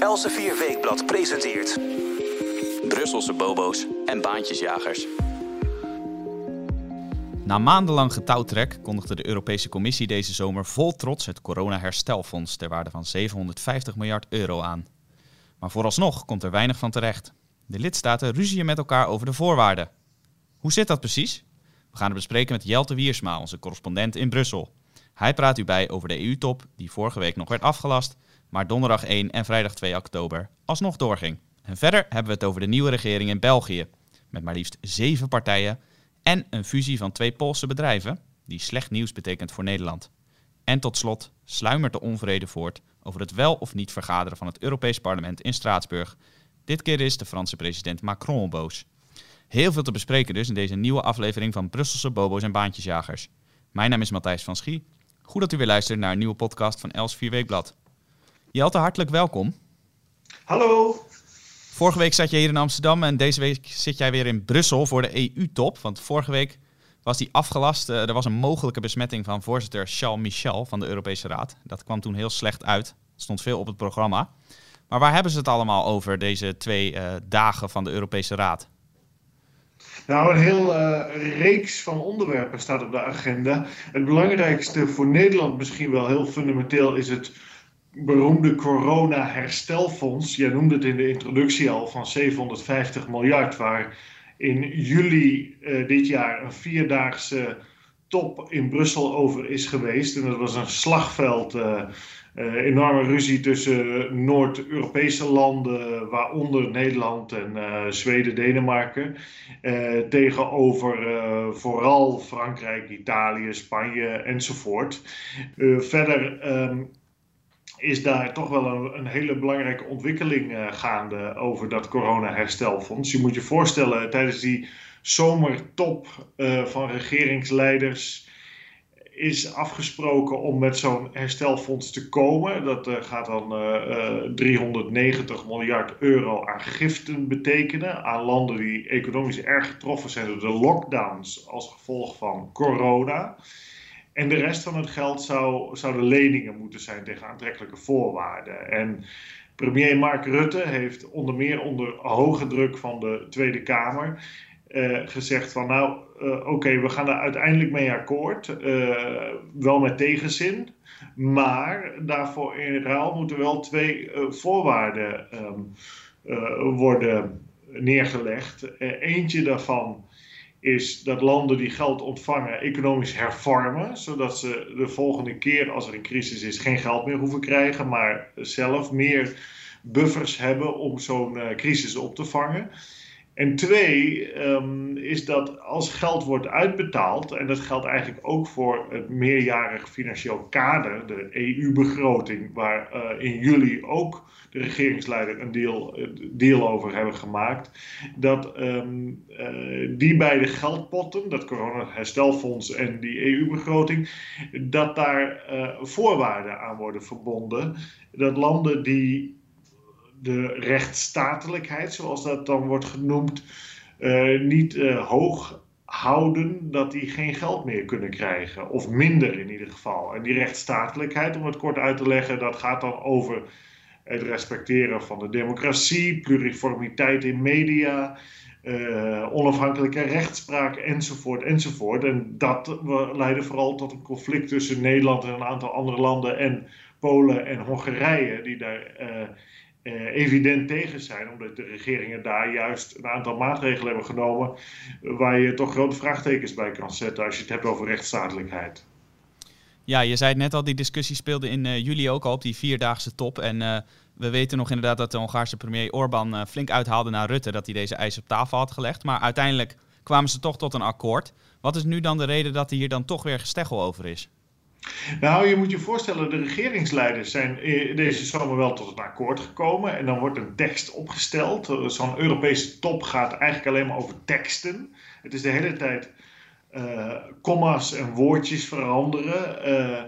Elsevier Weekblad presenteert... Brusselse bobo's en baantjesjagers. Na maandenlang getouwtrek kondigde de Europese Commissie deze zomer vol trots het corona-herstelfonds ter waarde van 750 miljard euro aan. Maar vooralsnog komt er weinig van terecht. De lidstaten ruzien met elkaar over de voorwaarden. Hoe zit dat precies? We gaan het bespreken met Jelte Wiersma, onze correspondent in Brussel. Hij praat u bij over de EU-top, die vorige week nog werd afgelast, maar donderdag 1 en vrijdag 2 oktober alsnog doorging. En verder hebben we het over de nieuwe regering in België, met maar liefst zeven partijen en een fusie van twee Poolse bedrijven, die slecht nieuws betekent voor Nederland. En tot slot sluimert de onvrede voort over het wel of niet vergaderen van het Europees Parlement in Straatsburg. Dit keer is de Franse president Macron boos. Heel veel te bespreken dus in deze nieuwe aflevering van Brusselse Bobo's en Baantjesjagers. Mijn naam is Matthijs van Schie. Goed dat u weer luistert naar een nieuwe podcast van Els 4 Weekblad. Jelte, hartelijk welkom. Hallo. Vorige week zat je hier in Amsterdam en deze week zit jij weer in Brussel voor de EU-top. Want vorige week was die afgelast. Eh, er was een mogelijke besmetting van voorzitter Charles Michel van de Europese Raad. Dat kwam toen heel slecht uit. Er stond veel op het programma. Maar waar hebben ze het allemaal over, deze twee uh, dagen van de Europese Raad? Nou, een heel uh, reeks van onderwerpen staat op de agenda. Het belangrijkste voor Nederland misschien wel heel fundamenteel is het beroemde corona-herstelfonds. Jij noemde het in de introductie al van 750 miljard, waar in juli uh, dit jaar een vierdaagse top in Brussel over is geweest. En dat was een slagveld. Uh, uh, enorme ruzie tussen Noord-Europese landen, waaronder Nederland en Zweden, Denemarken, tegenover vooral Frankrijk, Italië, Spanje enzovoort. verder um, is daar toch wel een, een hele belangrijke ontwikkeling gaande over dat corona-herstelfonds. Je moet je voorstellen, tijdens die zomertop van regeringsleiders is afgesproken om met zo'n herstelfonds te komen. Dat uh, gaat dan uh, uh, 390 miljard euro aan giften betekenen aan landen die economisch erg getroffen zijn door de lockdowns als gevolg van corona. En de rest van het geld zou, zouden leningen moeten zijn tegen aantrekkelijke voorwaarden. En premier Mark Rutte heeft onder meer onder hoge druk van de Tweede Kamer uh, gezegd van nou, uh, oké, we gaan er uiteindelijk mee akkoord. Uh, wel met tegenzin. Maar daarvoor in ruil moeten wel twee voorwaarden um, worden neergelegd. eentje daarvan is dat landen die geld ontvangen economisch hervormen, zodat ze de volgende keer als er een crisis is geen geld meer hoeven krijgen, maar zelf meer buffers hebben om zo'n crisis op te vangen. En twee um, is dat als geld wordt uitbetaald, en dat geldt eigenlijk ook voor het meerjarig financieel kader, de EU-begroting, waar uh, in juli ook de regeringsleider een deal, deal over hebben gemaakt, dat um, uh, die beide geldpotten, dat corona-herstelfonds en die EU-begroting, dat daar voorwaarden aan worden verbonden. Dat landen die de rechtsstatelijkheid, zoals dat dan wordt genoemd, uh, niet uh, hoog houden dat die geen geld meer kunnen krijgen. Of minder in ieder geval. En die rechtsstatelijkheid, om het kort uit te leggen, dat gaat dan over het respecteren van de democratie, pluriformiteit in media, uh, onafhankelijke rechtspraak enzovoort enzovoort. En dat leidde vooral tot een conflict tussen Nederland en een aantal andere landen en Polen en Hongarije, die daar evident tegen zijn, omdat de regeringen daar juist een aantal maatregelen hebben genomen waar je toch grote vraagtekens bij kan zetten als je het hebt over rechtsstatelijkheid. Ja, je zei het net al, die discussie speelde in uh, juli ook al op die vierdaagse top. En uh, we weten nog inderdaad dat de Hongaarse premier Orbán flink uithaalde naar Rutte dat hij deze eis op tafel had gelegd. Maar uiteindelijk kwamen ze toch tot een akkoord. Wat is nu dan de reden dat er hier dan toch weer gesteggel over is? Nou, je moet je voorstellen, de regeringsleiders zijn deze zomer wel tot een akkoord gekomen. En dan wordt een tekst opgesteld. Zo'n Europese top gaat eigenlijk alleen maar over teksten. Het is de hele tijd uh, commas en woordjes veranderen. Uh,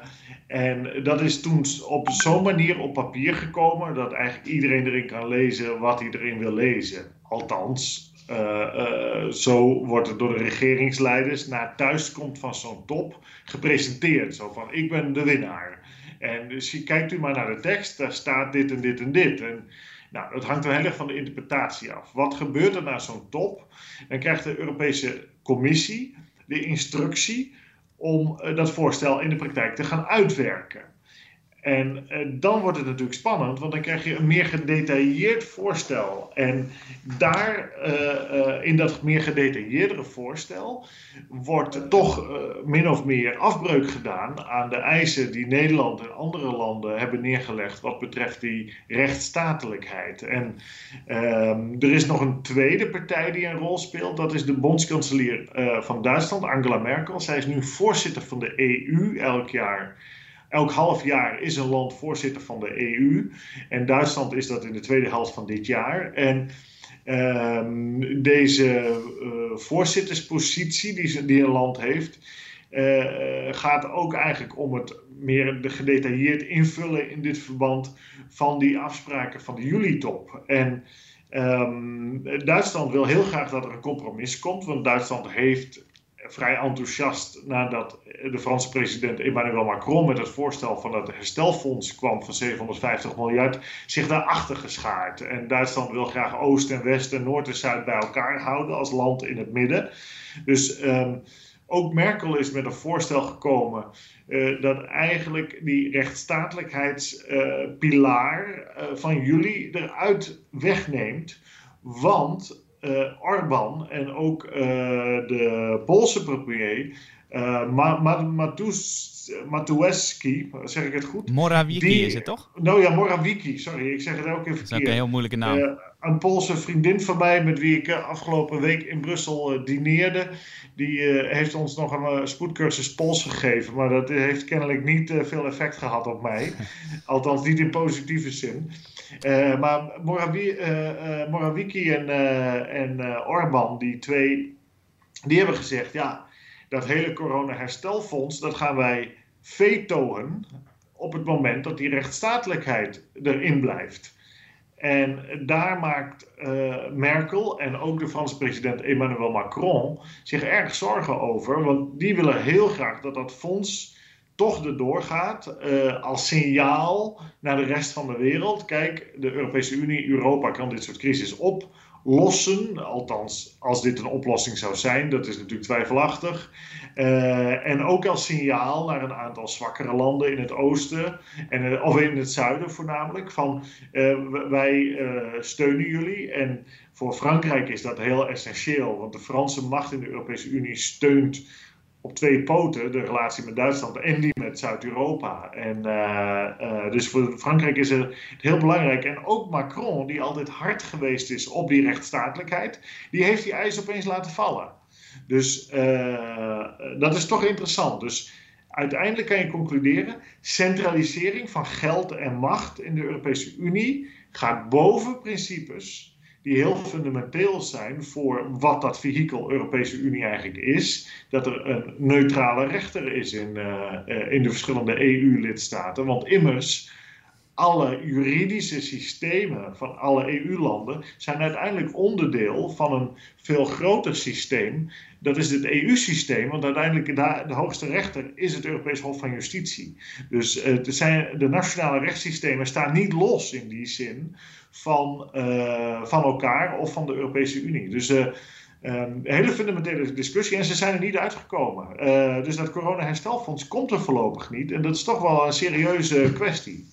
en dat is toen op zo'n manier op papier gekomen dat eigenlijk iedereen erin kan lezen wat hij erin wil lezen. Althans, zo wordt het door de regeringsleiders na thuiskomt van zo'n top gepresenteerd. Zo van, ik ben de winnaar. En dus kijkt u maar naar de tekst, daar staat dit en dit en dit. En nou, dat hangt er heel erg van de interpretatie af. Wat gebeurt er na zo'n top? Dan krijgt de Europese Commissie de instructie om eh, dat voorstel in de praktijk te gaan uitwerken. En eh, dan wordt het natuurlijk spannend, want dan krijg je een meer gedetailleerd voorstel. En daar, eh, eh, in dat meer gedetailleerdere voorstel, wordt toch min of meer afbreuk gedaan aan de eisen die Nederland en andere landen hebben neergelegd wat betreft die rechtsstatelijkheid. En ehm, er is nog een tweede partij die een rol speelt, dat is de bondskanselier van Duitsland, Angela Merkel. Zij is nu voorzitter van de EU elk jaar. Elk half jaar is een land voorzitter van de EU. En Duitsland is dat in de tweede helft van dit jaar. En ehm, deze eh, voorzitterspositie die, een land heeft, eh, gaat ook eigenlijk om het meer de gedetailleerd invullen in dit verband van die afspraken van de juli-top. En ehm, Duitsland wil heel graag dat er een compromis komt, want Duitsland heeft vrij enthousiast nadat de Franse president Emmanuel Macron met het voorstel van het herstelfonds kwam van 750 miljard, zich daarachter geschaard. En Duitsland wil graag Oost en West en Noord en Zuid bij elkaar houden als land in het midden. Dus ehm, ook Merkel is met een voorstel gekomen eh, dat eigenlijk die rechtsstatelijkheidspilaar eh, van jullie eruit wegneemt. Want Orbán en ook eh, de Poolse premier, Ma Ma Matus- Matuszewski, zeg ik het goed? Morawiecki Die- is het toch? Nou ja, Morawiecki, sorry, ik zeg het ook even Dat is ook verkeerd. een heel moeilijke naam. Een Poolse vriendin van mij, met wie ik afgelopen week in Brussel dineerde, die heeft ons nog een spoedcursus Pools gegeven. Maar dat heeft kennelijk niet veel effect gehad op mij. Althans, niet in positieve zin. Eh, maar Morawi eh, eh, Morawiecki en, en Orbán, die twee, die hebben gezegd: ja, dat hele corona-herstelfonds, dat gaan wij vetoen op het moment dat die rechtsstatelijkheid erin blijft. En daar maakt Merkel en ook de Franse president Emmanuel Macron zich erg zorgen over. Want die willen heel graag dat dat fonds toch erdoor gaat eh, als signaal naar de rest van de wereld. Kijk, de Europese Unie, Europa kan dit soort crisis oplossen. Althans, als dit een oplossing zou zijn, dat is natuurlijk twijfelachtig. Eh, en ook als signaal naar een aantal zwakkere landen in het oosten, en, eh, of in het zuiden voornamelijk, van wij steunen jullie. En voor Frankrijk is dat heel essentieel, want de Franse macht in de Europese Unie steunt op twee poten de relatie met Duitsland en die met Zuid-Europa. En eh, eh, dus voor Frankrijk is het heel belangrijk. En ook Macron, die altijd hard geweest is op die rechtsstatelijkheid, die heeft die eis opeens laten vallen. Dus eh, dat is toch interessant. Dus uiteindelijk kan je concluderen: centralisering van geld en macht in de Europese Unie gaat boven principes die heel fundamenteel zijn voor wat dat vehikel Europese Unie eigenlijk is. Dat er een neutrale rechter is in, eh, eh, in de verschillende EU-lidstaten. Want immers, alle juridische systemen van alle EU-landen zijn uiteindelijk onderdeel van een veel groter systeem. Dat is het EU-systeem, want uiteindelijk de, de hoogste rechter is het Europees Hof van Justitie. Dus eh, zijn, de nationale rechtssystemen staan niet los in die zin van, eh, van elkaar of van de Europese Unie. Dus eh, een hele fundamentele discussie en ze zijn er niet uitgekomen. Eh, dus dat corona-herstelfonds komt er voorlopig niet en dat is toch wel een serieuze kwestie.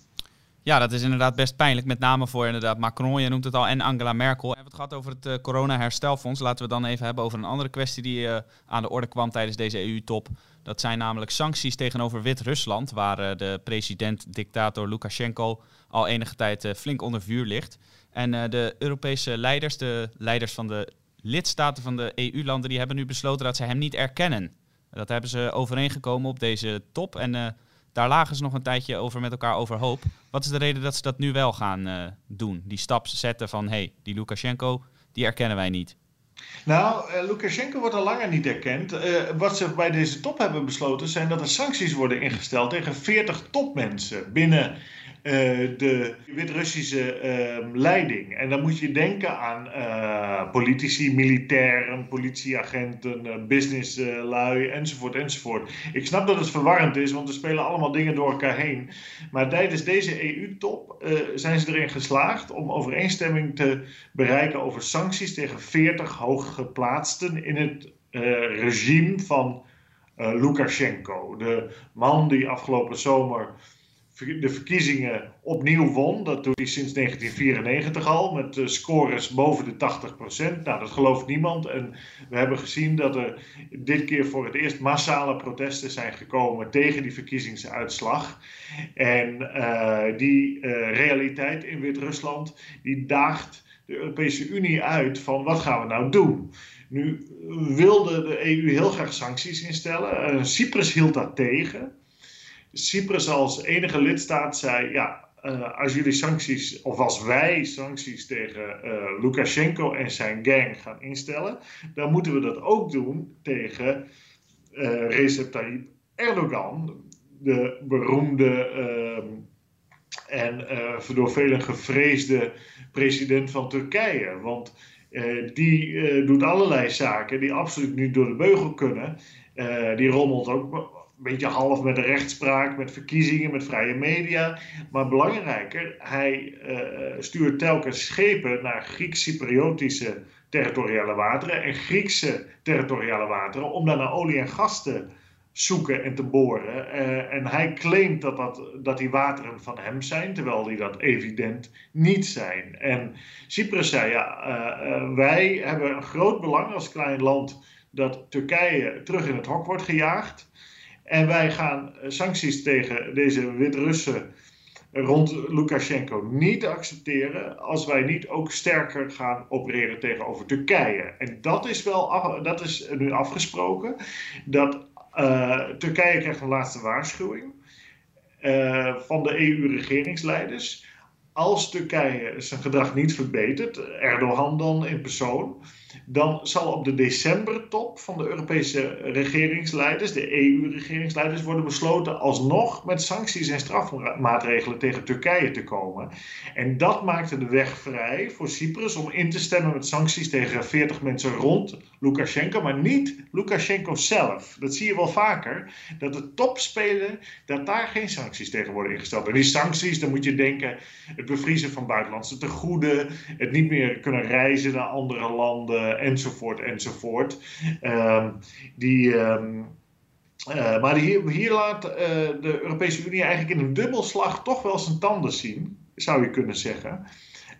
Ja, dat is inderdaad best pijnlijk. Met name voor inderdaad Macron, je noemt het al, en Angela Merkel. We hebben het gehad over het eh, corona-herstelfonds. Laten we dan even hebben over een andere kwestie die eh, aan de orde kwam tijdens deze EU-top. Dat zijn namelijk sancties tegenover Wit-Rusland, waar eh, de president-dictator Lukashenko al enige tijd flink onder vuur ligt. En de Europese leiders, de leiders van de lidstaten van de EU-landen, die hebben nu besloten dat ze hem niet erkennen. Dat hebben ze overeengekomen op deze top. En daar lagen ze nog een tijdje over met elkaar overhoop. Wat is de reden dat ze dat nu wel gaan eh, doen? Die stap zetten van, hé, hey, die Lukashenko, die erkennen wij niet. Nou, eh, Lukashenko wordt al langer niet erkend. Eh, wat ze bij deze top hebben besloten zijn dat er sancties worden ingesteld tegen 40 topmensen binnen de Wit-Russische ehm, leiding. En dan moet je denken aan uh, politici, militairen, politieagenten, uh, businesslui enzovoort enzovoort. Ik snap dat het verwarrend is, want er spelen allemaal dingen door elkaar heen. Maar tijdens deze EU-top zijn ze erin geslaagd om overeenstemming te bereiken over sancties tegen 40 hooggeplaatsten in het regime van Lukashenko. De man die afgelopen zomer de verkiezingen opnieuw won. Dat doet hij sinds 1994 al, met scores boven de 80%. Nou, dat gelooft niemand. En we hebben gezien dat er dit keer voor het eerst massale protesten zijn gekomen tegen die verkiezingsuitslag. En uh, die uh, realiteit in Wit-Rusland, die daagt de Europese Unie uit van wat gaan we nou doen? Nu wilde de EU heel graag sancties instellen. Cyprus hield dat tegen. Cyprus als enige lidstaat zei: ja, uh, als jullie sancties, of als wij sancties tegen uh, Lukashenko en zijn gang gaan instellen, dan moeten we dat ook doen tegen uh, Recep Tayyip Erdogan, de beroemde ehm, en door velen gevreesde president van Turkije. Want die doet allerlei zaken die absoluut niet door de beugel kunnen. die rommelt ook beetje half met de rechtspraak, met verkiezingen, met vrije media. Maar belangrijker, hij uh, stuurt telkens schepen naar Grieks-Cypriotische territoriale wateren en Griekse territoriale wateren om daar naar olie en gas te zoeken en te boren. Uh, en hij claimt dat, dat, dat die wateren van hem zijn, terwijl die dat evident niet zijn. En Cyprus zei, ja, uh, wij hebben een groot belang als klein land dat Turkije terug in het hok wordt gejaagd. En wij gaan eh, sancties tegen deze Wit-Russen rond Lukashenko niet accepteren als wij niet ook sterker gaan opereren tegenover Turkije. En dat is wel dat is nu afgesproken. Dat uh, Turkije krijgt een laatste waarschuwing uh, van de EU-regeringsleiders. Als Turkije zijn gedrag niet verbetert, Erdogan dan in persoon, dan zal op de decembertop van de Europese regeringsleiders, de EU-regeringsleiders, worden besloten alsnog met sancties en strafmaatregelen tegen Turkije te komen. En dat maakte de weg vrij voor Cyprus om in te stemmen met sancties tegen 40 mensen rond Lukashenko, maar niet Lukashenko zelf. Dat zie je wel vaker, dat de topspelen, dat daar geen sancties tegen worden ingesteld. En die sancties, dan moet je denken, het bevriezen van buitenlandse tegoeden, het niet meer kunnen reizen naar andere landen enzovoort, enzovoort. Um, die, um, uh, maar hier, hier laat uh, de Europese Unie eigenlijk in een dubbelslag toch wel zijn tanden zien, zou je kunnen zeggen.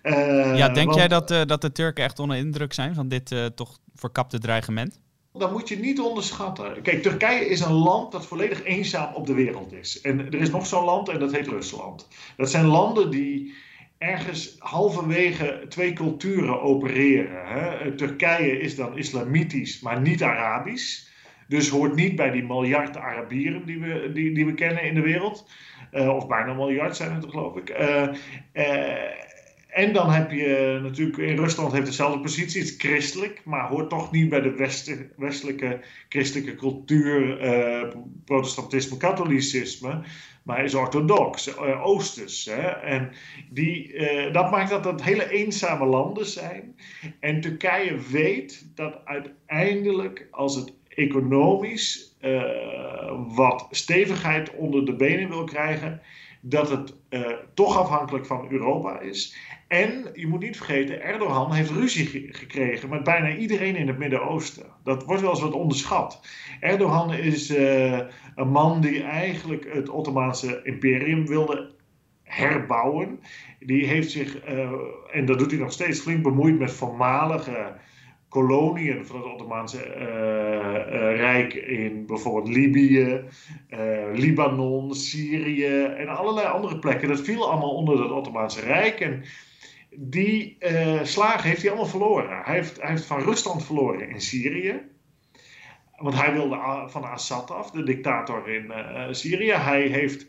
Uh, ja, denk want, jij dat, dat de Turken echt onder indruk zijn van dit toch verkapte dreigement? Dat moet je niet onderschatten. Kijk, Turkije is een land dat volledig eenzaam op de wereld is. En er is nog zo'n land en dat heet Rusland. Dat zijn landen die ergens halverwege twee culturen opereren. Hè? Turkije is dan islamitisch, maar niet Arabisch. Dus hoort niet bij die miljard Arabieren die we, die, die we kennen in de wereld. Uh, of bijna een miljard zijn het, geloof ik. Uh, uh, en dan heb je natuurlijk, in Rusland heeft dezelfde positie, het is christelijk, maar hoort toch niet bij de westen, westelijke christelijke cultuur, protestantisme, katholicisme maar is orthodox, uh, oosters. Hè? En die, uh, dat maakt dat dat hele eenzame landen zijn. En Turkije weet dat uiteindelijk, als het economisch uh, wat stevigheid onder de benen wil krijgen, dat het toch afhankelijk van Europa is. En je moet niet vergeten, Erdogan heeft ruzie gekregen met bijna iedereen in het Midden-Oosten. Dat wordt wel eens wat onderschat. Erdogan is uh, een man die eigenlijk het Ottomaanse imperium wilde herbouwen. Die heeft zich, uh, en dat doet hij nog steeds, flink bemoeid met voormalige koloniën van het Ottomaanse uh, Rijk in bijvoorbeeld Libië, Libanon, Syrië en allerlei andere plekken. Dat viel allemaal onder het Ottomaanse Rijk. En die slagen heeft hij allemaal verloren. Hij heeft, hij heeft van Rusland verloren in Syrië. Want hij wilde van Assad af, de dictator in Syrië. Hij heeft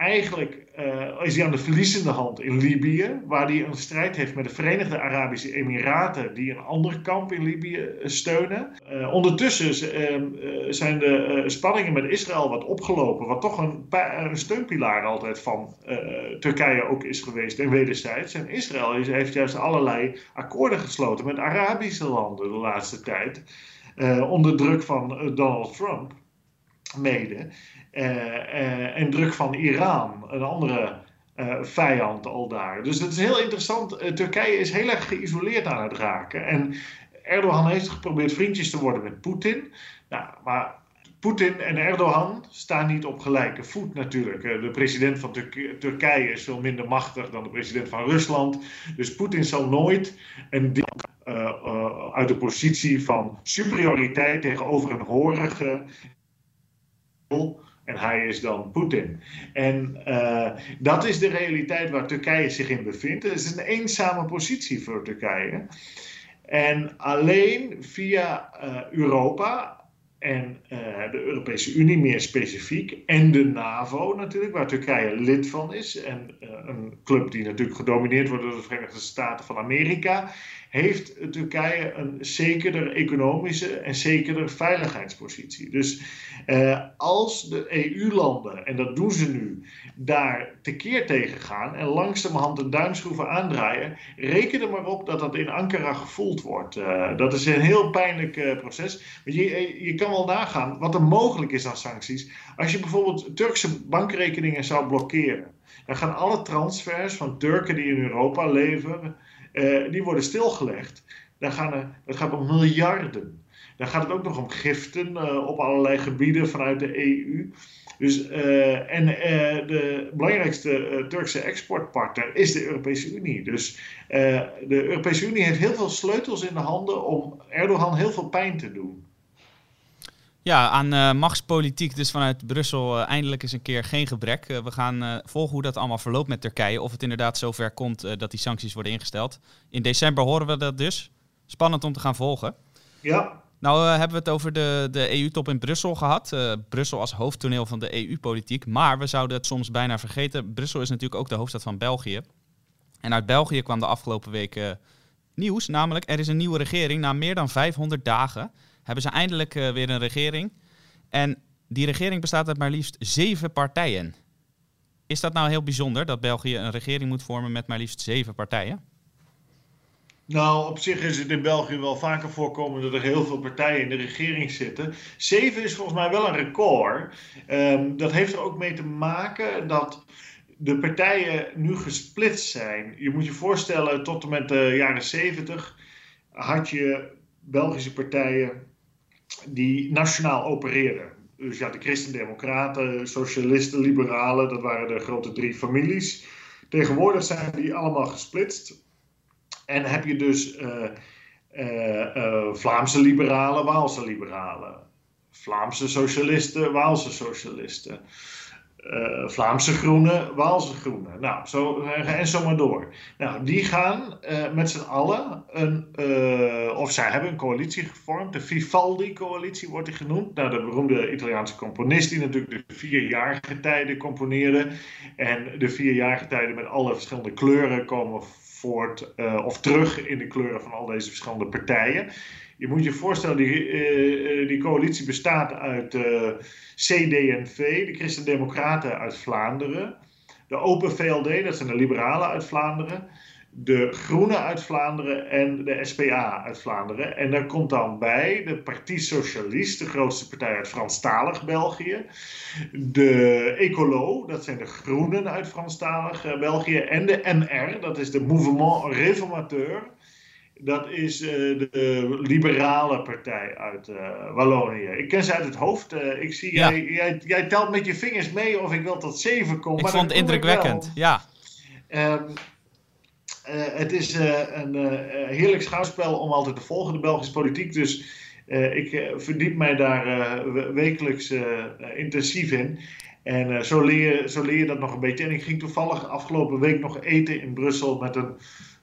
eigenlijk uh, is hij aan de verliezende hand in Libië, waar hij een strijd heeft met de Verenigde Arabische Emiraten, die een ander kamp in Libië eh, steunen. Uh, ondertussen ehm, zijn de spanningen met Israël wat opgelopen, wat toch een, een steunpilaar altijd van Turkije ook is geweest en wederzijds. En Israël is, heeft juist allerlei akkoorden gesloten met Arabische landen de laatste tijd, onder druk van Donald Trump mede. Uh, en druk van Iran, een andere uh, vijand al daar. Dus het is heel interessant. Turkije is heel erg geïsoleerd aan het raken. En Erdogan heeft geprobeerd vriendjes te worden met Poetin. Nou, maar Poetin en Erdogan staan niet op gelijke voet natuurlijk. De president van Turkije is veel minder machtig dan de president van Rusland. Dus Poetin zal nooit een deel uit de positie van superioriteit tegenover een horige en hij is dan Poetin. En uh, dat is de realiteit waar Turkije zich in bevindt. Het is een eenzame positie voor Turkije. En alleen via uh, Europa en uh, de Europese Unie meer specifiek en de NAVO natuurlijk, waar Turkije lid van is en een club die natuurlijk gedomineerd wordt door de Verenigde Staten van Amerika, heeft Turkije een zekerder economische en zekerder veiligheidspositie. Dus eh, als de EU-landen, en dat doen ze nu, daar tekeer tegen gaan en langzamerhand de duimschroeven aandraaien, reken er maar op dat dat in Ankara gevoeld wordt. Dat is een heel pijnlijk proces. Want je, eh, je kan nagaan wat er mogelijk is aan sancties. Als je bijvoorbeeld Turkse bankrekeningen zou blokkeren, dan gaan alle transfers van Turken die in Europa leven uh, die worden stilgelegd. Daar gaan er, het gaat om miljarden. Dan gaat het ook nog om giften uh, op allerlei gebieden vanuit de EU. Dus, uh, en de belangrijkste Turkse exportpartner is de Europese Unie. Dus de Europese Unie heeft heel veel sleutels in de handen om Erdogan heel veel pijn te doen. Ja, aan uh, machtspolitiek dus vanuit Brussel uh, eindelijk eens een keer geen gebrek. Uh, we gaan volgen hoe dat allemaal verloopt met Turkije. Of het inderdaad zover komt dat die sancties worden ingesteld. In december horen we dat dus. Spannend om te gaan volgen. Ja. Nou hebben we het over de, de EU-top in Brussel gehad. Brussel als hoofdtoneel van de EU-politiek. Maar we zouden het soms bijna vergeten. Brussel is natuurlijk ook de hoofdstad van België. En uit België kwam de afgelopen week nieuws. Namelijk, er is een nieuwe regering na meer dan 500 dagen hebben ze eindelijk uh, weer een regering. En die regering bestaat uit maar liefst zeven partijen. Is dat nou heel bijzonder dat België een regering moet vormen met maar liefst zeven partijen? Nou, op zich is het in België wel vaker voorkomen dat er heel veel partijen in de regering zitten. Zeven is volgens mij wel een record. Um, dat heeft er ook mee te maken dat de partijen nu gesplitst zijn. Je moet je voorstellen, tot en met de jaren zeventig had je Belgische partijen die nationaal opereerden. Dus ja, de Christen-Democraten, Socialisten, Liberalen, dat waren de grote drie families. Tegenwoordig zijn die allemaal gesplitst. En heb je dus uh, uh, uh, Vlaamse liberalen, Waalse liberalen. Vlaamse socialisten, Waalse socialisten. Uh, Vlaamse Groenen, Waalse Groenen. Nou, zo, en zo maar door. Nou, die gaan uh, met z'n allen, een, of zij hebben een coalitie gevormd. De Vivaldi-coalitie wordt die genoemd. Nou, de beroemde Italiaanse componist die natuurlijk de vierjarige tijden componeerde. En de vierjarige tijden met alle verschillende kleuren komen voort of terug in de kleuren van al deze verschillende partijen. Je moet je voorstellen, die, uh, die coalitie bestaat uit uh, CD&V, de Christen-Democraten uit Vlaanderen, de Open VLD, dat zijn de Liberalen uit Vlaanderen, de Groenen uit Vlaanderen en de SPA uit Vlaanderen. En daar komt dan bij de Partie Socialiste, de grootste partij uit Franstalig België. De Ecolo, dat zijn de Groenen uit Franstalig België. En de MR, dat is de Mouvement Réformateur dat is uh, de liberale partij uit uh, Wallonië. Ik ken ze uit het hoofd. Uh, ik zie, ja. jij, jij, jij, telt met je vingers mee of ik wil tot zeven kom. Ik vond het indrukwekkend, ja. Um, het is een heerlijk schouwspel om altijd te volgen, de Belgische politiek. Dus ik verdiep mij daar wekelijks intensief in. En zo, leer, zo leer je dat nog een beetje. En ik ging toevallig afgelopen week nog eten in Brussel met een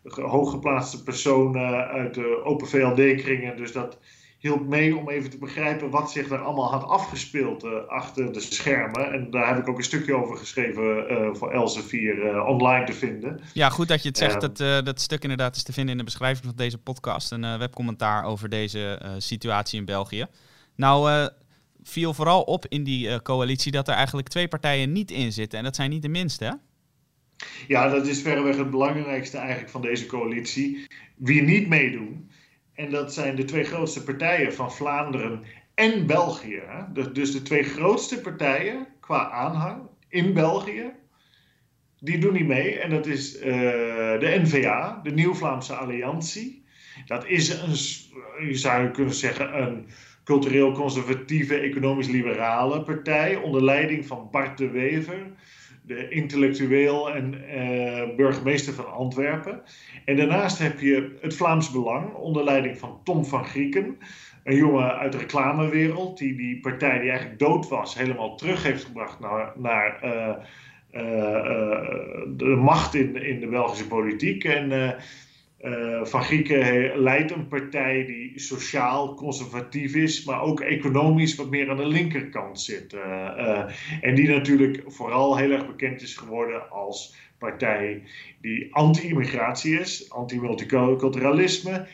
hooggeplaatste personen uit de Open VLD-kringen. Dus dat, hielp mee om even te begrijpen wat zich daar allemaal had afgespeeld uh, achter de schermen. En daar heb ik ook een stukje over geschreven uh, voor Elsevier uh, online te vinden. Ja, goed dat je het zegt. dat, dat stuk inderdaad is te vinden in de beschrijving van deze podcast. Een webcommentaar over deze situatie in België. Nou, viel vooral op in die coalitie dat er eigenlijk twee partijen niet in zitten. En dat zijn niet de minste, hè? Ja, dat is verreweg het belangrijkste eigenlijk van deze coalitie. Wie niet meedoen, en dat zijn de twee grootste partijen van Vlaanderen en België. Dus de twee grootste partijen qua aanhang in België, die doen niet mee. En dat is uh, de NVA, de Nieuw-Vlaamse Alliantie. Dat is een, je zou kunnen zeggen, een cultureel conservatieve, economisch liberale partij onder leiding van Bart de Wever de intellectueel en uh, burgemeester van Antwerpen. En daarnaast heb je het Vlaams Belang onder leiding van Tom van Grieken. Een jongen uit de reclamewereld die die partij die eigenlijk dood was helemaal terug heeft gebracht naar, naar uh, uh, de macht in, in de Belgische politiek. En uh, Van Grieken leidt een partij die sociaal conservatief is, maar ook economisch wat meer aan de linkerkant zit. Uh, uh, en die natuurlijk vooral heel erg bekend is geworden als partij die anti-immigratie is, anti-multiculturalisme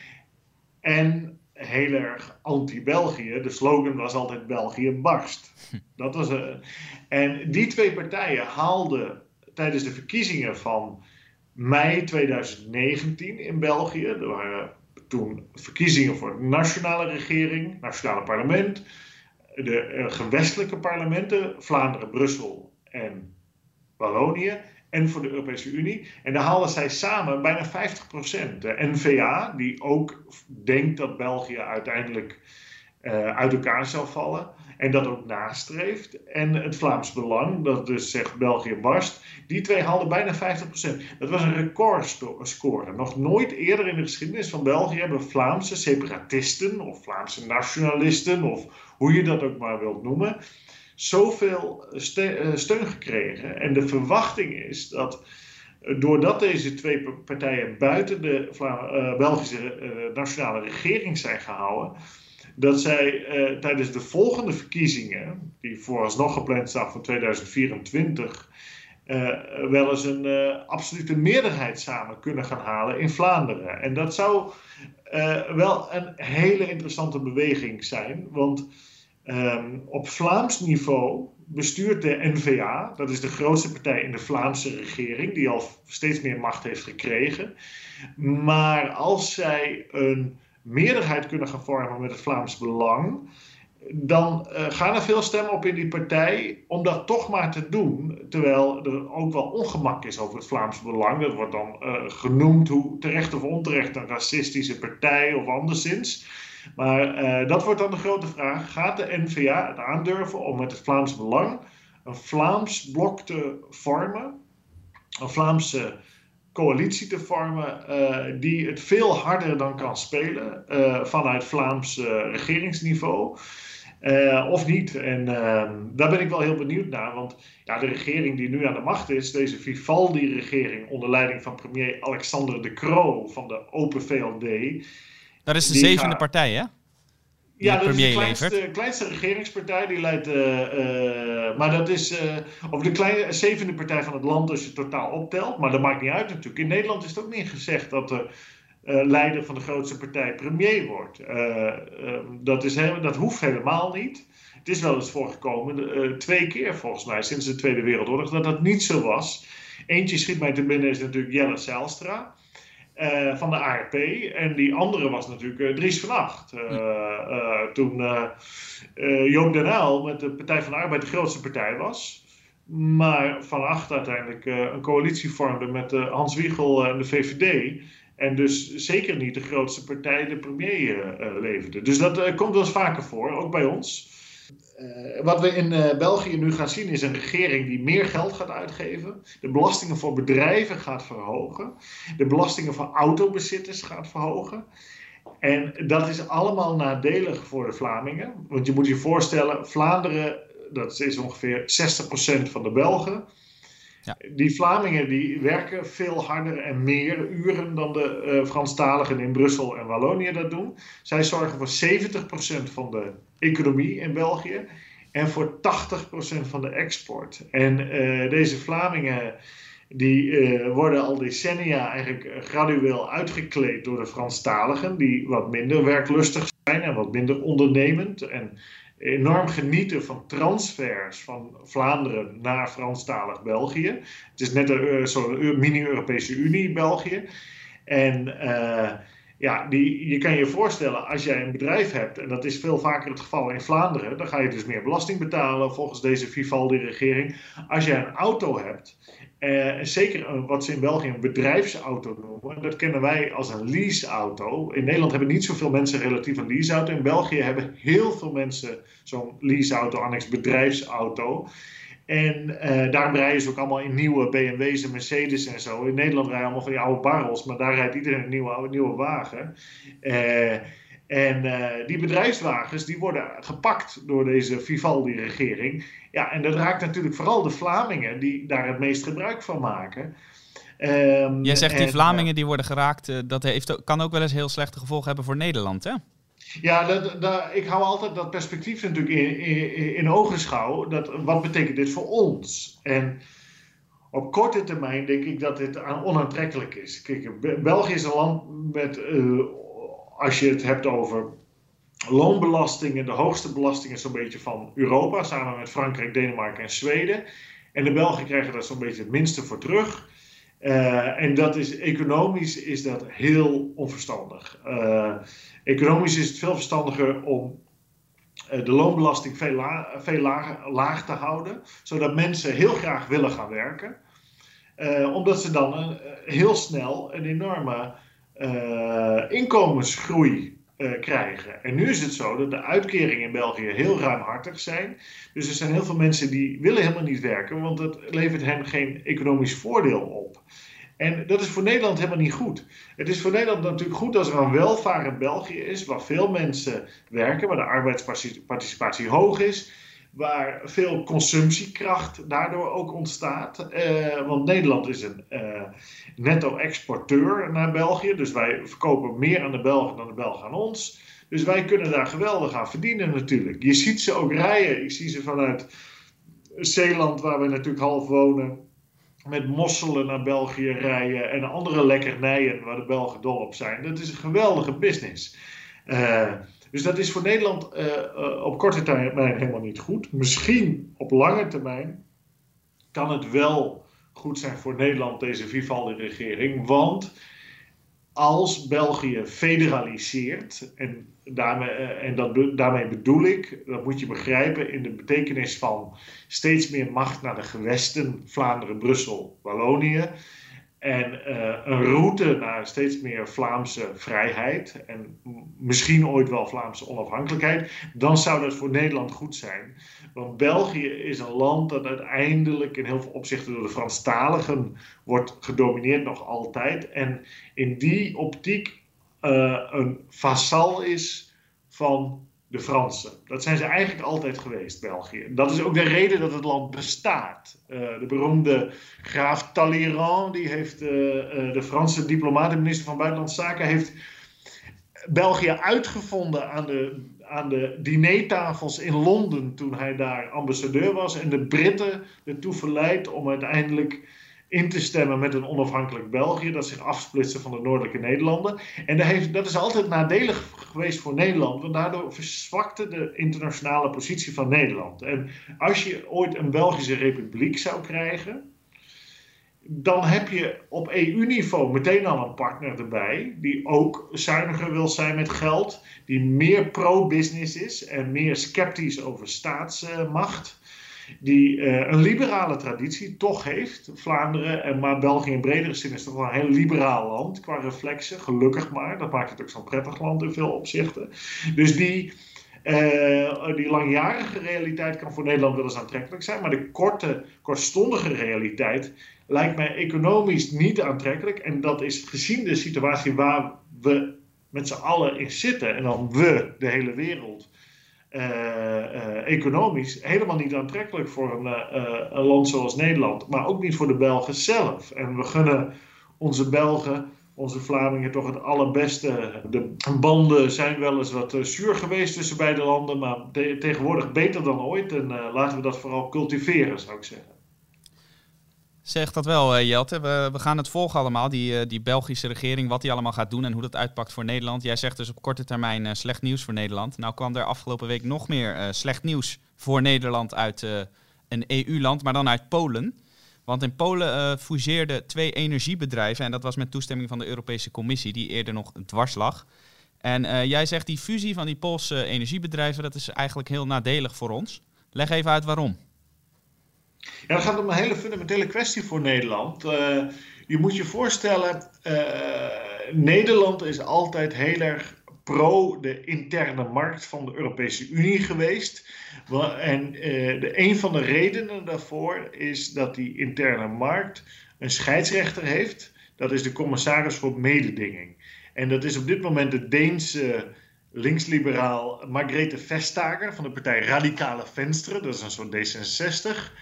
en heel erg anti-België. De slogan was altijd België barst. Dat was, en die twee partijen haalden tijdens de verkiezingen van mei 2019 in België. Er waren toen verkiezingen voor de nationale regering, nationale parlement, de uh, gewestelijke parlementen, Vlaanderen, Brussel en Wallonië. En voor de Europese Unie. En daar haalden zij samen bijna 50%. De NVA, die ook denkt dat België uiteindelijk uh, uit elkaar zal vallen. En dat ook nastreeft. En het Vlaams Belang, dat dus zegt België barst. Die twee haalden bijna 50%. Dat was een recordscore. Nog nooit eerder in de geschiedenis van België hebben Vlaamse separatisten of Vlaamse nationalisten of hoe je dat ook maar wilt noemen, zoveel eh, steun gekregen. En de verwachting is dat eh, doordat deze twee partijen buiten de uh, Belgische uh, nationale regering zijn gehouden, dat zij tijdens de volgende verkiezingen, die vooralsnog gepland staan voor 2024, uh, wel eens een uh, absolute meerderheid samen kunnen gaan halen in Vlaanderen. En dat zou wel een hele interessante beweging zijn, want um, op Vlaams niveau bestuurt de NVA, dat is de grootste partij in de Vlaamse regering, die al steeds meer macht heeft gekregen. Maar als zij een meerderheid kunnen gaan vormen met het Vlaams Belang, dan uh, gaan er veel stemmen op in die partij om dat toch maar te doen. Terwijl er ook wel ongemak is over het Vlaams Belang. Dat wordt dan uh, genoemd, hoe terecht of onterecht, een racistische partij of anderszins. Maar uh, dat wordt dan de grote vraag. Gaat de NVA het aandurven om met het Vlaams Belang een Vlaams blok te vormen? Een Vlaamse coalitie te vormen die het veel harder dan kan spelen vanuit Vlaams regeringsniveau. Uh, of niet. En uh, daar ben ik wel heel benieuwd naar. Want ja, de regering die nu aan de macht is, deze Vivaldi-regering onder leiding van premier Alexander de Croo van de Open VLD. Dat is de zevende gaat... partij, hè? Ja, dat is de kleinste, kleinste, regeringspartij. Die leidt, uh, maar dat is, of de kleine, zevende partij van het land als je totaal optelt. Maar dat maakt niet uit natuurlijk. In Nederland is het ook niet gezegd dat uh, leider van de grootste partij premier wordt. Uh, dat, is dat hoeft helemaal niet. Het is wel eens voorgekomen, twee keer volgens mij, sinds de Tweede Wereldoorlog, dat dat niet zo was. Eentje schiet mij te binnen, is natuurlijk Jelle Zijlstra. Van de ARP. En die andere was natuurlijk Dries van Acht. toen Joop den Uyl met de Partij van de Arbeid de grootste partij was. Maar Van Acht uiteindelijk een coalitie vormde met Hans Wiegel en de VVD. En dus zeker niet de grootste partij de premier leverde. Dus dat komt wel eens vaker voor, ook bij ons. Uh, wat we in België nu gaan zien is een regering die meer geld gaat uitgeven. De belastingen voor bedrijven gaat verhogen. De belastingen voor autobezitters gaat verhogen. En dat is allemaal nadelig voor de Vlamingen. Want je moet je voorstellen, Vlaanderen, dat is ongeveer 60% van de Belgen. Ja. Die Vlamingen die werken veel harder en meer uren dan de uh, Franstaligen in Brussel en Wallonië dat doen. Zij zorgen voor 70% van de economie in België en voor 80% van de export. En uh, deze Vlamingen die uh, worden al decennia eigenlijk gradueel uitgekleed door de Franstaligen, die wat minder werklustig zijn en wat minder ondernemend. En enorm genieten van transfers van Vlaanderen naar Franstalig België. Het is net een zo'n mini-Europese Unie België. En ja, die, je kan je voorstellen, als jij een bedrijf hebt, en dat is veel vaker het geval in Vlaanderen, dan ga je dus meer belasting betalen volgens deze Vivaldi-regering. Als jij een auto hebt uh, zeker wat ze in België een bedrijfsauto noemen. Dat kennen wij als een leaseauto. In Nederland hebben niet zoveel mensen relatief een leaseauto. In België hebben heel veel mensen zo'n leaseauto, annex bedrijfsauto. En uh, daarom rijden ze ook allemaal in nieuwe BMW's en Mercedes en zo. In Nederland rijden allemaal van die oude barrels, maar daar rijdt iedereen een nieuwe, nieuwe wagen. Uh, en uh, die bedrijfswagens die worden gepakt door deze Vivaldi-regering. Ja, en dat raakt natuurlijk vooral de Vlamingen die daar het meest gebruik van maken. Um, Jij zegt die Vlamingen die worden geraakt, dat heeft, kan ook wel eens heel slechte gevolgen hebben voor Nederland, hè? Ja, dat, dat, ik hou altijd dat perspectief natuurlijk in, in, in ogenschouw. Dat, wat betekent dit voor ons? En op korte termijn denk ik dat dit onaantrekkelijk is. Kijk, België is een land met uh, als je het hebt over loonbelastingen, de hoogste belastingen zo'n beetje van Europa, samen met Frankrijk, Denemarken en Zweden. En de Belgen krijgen daar zo'n beetje het minste voor terug. Uh, en dat is, economisch is dat heel onverstandig. Uh, economisch is het veel verstandiger om uh, de loonbelasting veel, la veel laag, te houden, zodat mensen heel graag willen gaan werken. omdat ze dan heel snel een enorme inkomensgroei uh, krijgen. En nu is het zo dat de uitkeringen in België heel ruimhartig zijn. Dus er zijn heel veel mensen die willen helemaal niet werken, want dat levert hen geen economisch voordeel op. En dat is voor Nederland helemaal niet goed. Het is voor Nederland natuurlijk goed als er een welvarend België is, waar veel mensen werken, waar de arbeidsparticipatie hoog is, waar veel consumptiekracht daardoor ook ontstaat. Uh, want Nederland is een uh, netto-exporteur naar België, dus wij verkopen meer aan de Belgen dan de Belgen aan ons. Dus wij kunnen daar geweldig aan verdienen natuurlijk. Je ziet ze ook rijden. Ik zie ze vanuit Zeeland, waar we natuurlijk half wonen, met mosselen naar België rijden en andere lekkernijen waar de Belgen dol op zijn. Dat is een geweldige business. Uh, dus dat is voor Nederland uh, uh, op korte termijn helemaal niet goed. Misschien op lange termijn kan het wel goed zijn voor Nederland, deze Vivaldi-regering. Want als België federaliseert, en, daarmee, uh, en dat, daarmee bedoel ik, dat moet je begrijpen in de betekenis van steeds meer macht naar de gewesten, Vlaanderen, Brussel, Wallonië en uh, een route naar steeds meer Vlaamse vrijheid en misschien ooit wel Vlaamse onafhankelijkheid, dan zou dat voor Nederland goed zijn. Want België is een land dat uiteindelijk in heel veel opzichten door de Franstaligen wordt gedomineerd nog altijd. En in die optiek uh, een vasal is van de Fransen. Dat zijn ze eigenlijk altijd geweest, België. Dat is ook de reden dat het land bestaat. Uh, de beroemde graaf Talleyrand, die heeft uh, uh, de Franse diplomaat en minister van Buitenlandse Zaken, heeft België uitgevonden aan de, aan de dinertafels in Londen toen hij daar ambassadeur was. En de Britten ertoe verleid om uiteindelijk in te stemmen met een onafhankelijk België, dat zich afsplitsen van de noordelijke Nederlanden. En dat, heeft, dat is altijd nadelig geweest voor Nederland, want daardoor verzwakte de internationale positie van Nederland. En als je ooit een Belgische republiek zou krijgen, dan heb je op EU-niveau meteen al een partner erbij, die ook zuiniger wil zijn met geld, die meer pro-business is en meer sceptisch over staatsmacht die uh, een liberale traditie toch heeft. Vlaanderen, en maar België in bredere zin is toch wel een heel liberaal land qua reflexen, gelukkig maar. Dat maakt het ook zo'n prettig land in veel opzichten. Dus die, uh, die langjarige realiteit kan voor Nederland wel eens aantrekkelijk zijn, maar de korte, kortstondige realiteit lijkt mij economisch niet aantrekkelijk. En dat is gezien de situatie waar we met z'n allen in zitten, en dan we, de hele wereld economisch helemaal niet aantrekkelijk voor een, een, land zoals Nederland, maar ook niet voor de Belgen zelf. En we gunnen onze Belgen onze Vlamingen toch het allerbeste. De banden zijn wel eens wat zuur geweest tussen beide landen, maar tegenwoordig beter dan ooit. En laten we dat vooral cultiveren, zou ik zeggen. Zeg dat wel, uh, Jelte. We, we, gaan het volgen allemaal, die, uh, die Belgische regering, wat die allemaal gaat doen en hoe dat uitpakt voor Nederland. Jij zegt dus op korte termijn uh, slecht nieuws voor Nederland. Nou kwam er afgelopen week nog meer slecht nieuws voor Nederland uit een EU-land, maar dan uit Polen. Want in Polen fuseerden twee energiebedrijven en dat was met toestemming van de Europese Commissie, die eerder nog dwars lag. En jij zegt die fusie van die Poolse energiebedrijven, dat is eigenlijk heel nadelig voor ons. Leg even uit waarom. Ja, dat gaat om een hele fundamentele kwestie voor Nederland. Uh, je moet je voorstellen, uh, Nederland is altijd heel erg pro de interne markt van de Europese Unie geweest. En uh, de, een van de redenen daarvoor is dat die interne markt een scheidsrechter heeft. Dat is de commissaris voor mededinging. En dat is op dit moment de Deense linksliberaal Margrethe Vestager van de partij Radicale Venstre. Dat is een soort D66.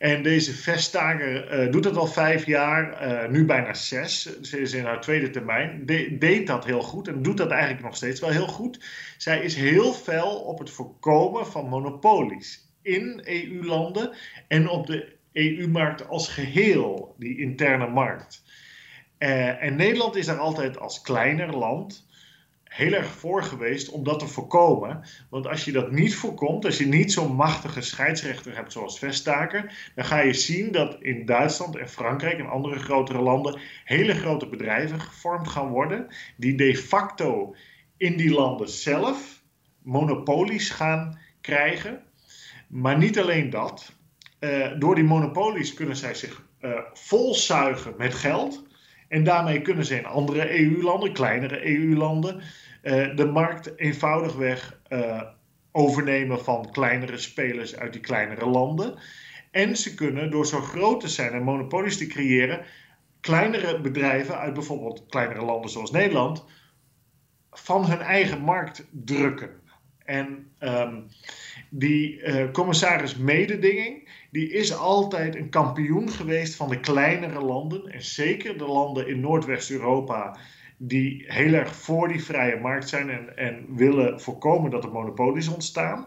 En deze Vestager uh, doet het al vijf jaar, uh, nu bijna zes. Ze is in haar tweede termijn. De, deed dat heel goed en doet dat eigenlijk nog steeds wel heel goed. Zij is heel fel op het voorkomen van monopolies in EU-landen en op de EU-markt als geheel, die interne markt. Uh, en Nederland is daar altijd als kleiner land heel erg voor geweest om dat te voorkomen. Want als je dat niet voorkomt, als je niet zo'n machtige scheidsrechter hebt zoals Vestager, dan ga je zien dat in Duitsland en Frankrijk en andere grotere landen hele grote bedrijven gevormd gaan worden, die de facto in die landen zelf monopolies gaan krijgen. Maar niet alleen dat. Uh, door die monopolies kunnen zij zich uh, volzuigen met geld. En daarmee kunnen ze in andere EU-landen, kleinere EU-landen, uh, de markt eenvoudigweg uh, overnemen van kleinere spelers uit die kleinere landen. En ze kunnen door zo groot te zijn en monopolies te creëren, kleinere bedrijven uit bijvoorbeeld kleinere landen zoals Nederland van hun eigen markt drukken. En um, die uh, commissaris mededinging, die is altijd een kampioen geweest van de kleinere landen. En zeker de landen in Noordwest-Europa die heel erg voor die vrije markt zijn en, en willen voorkomen dat er monopolies ontstaan.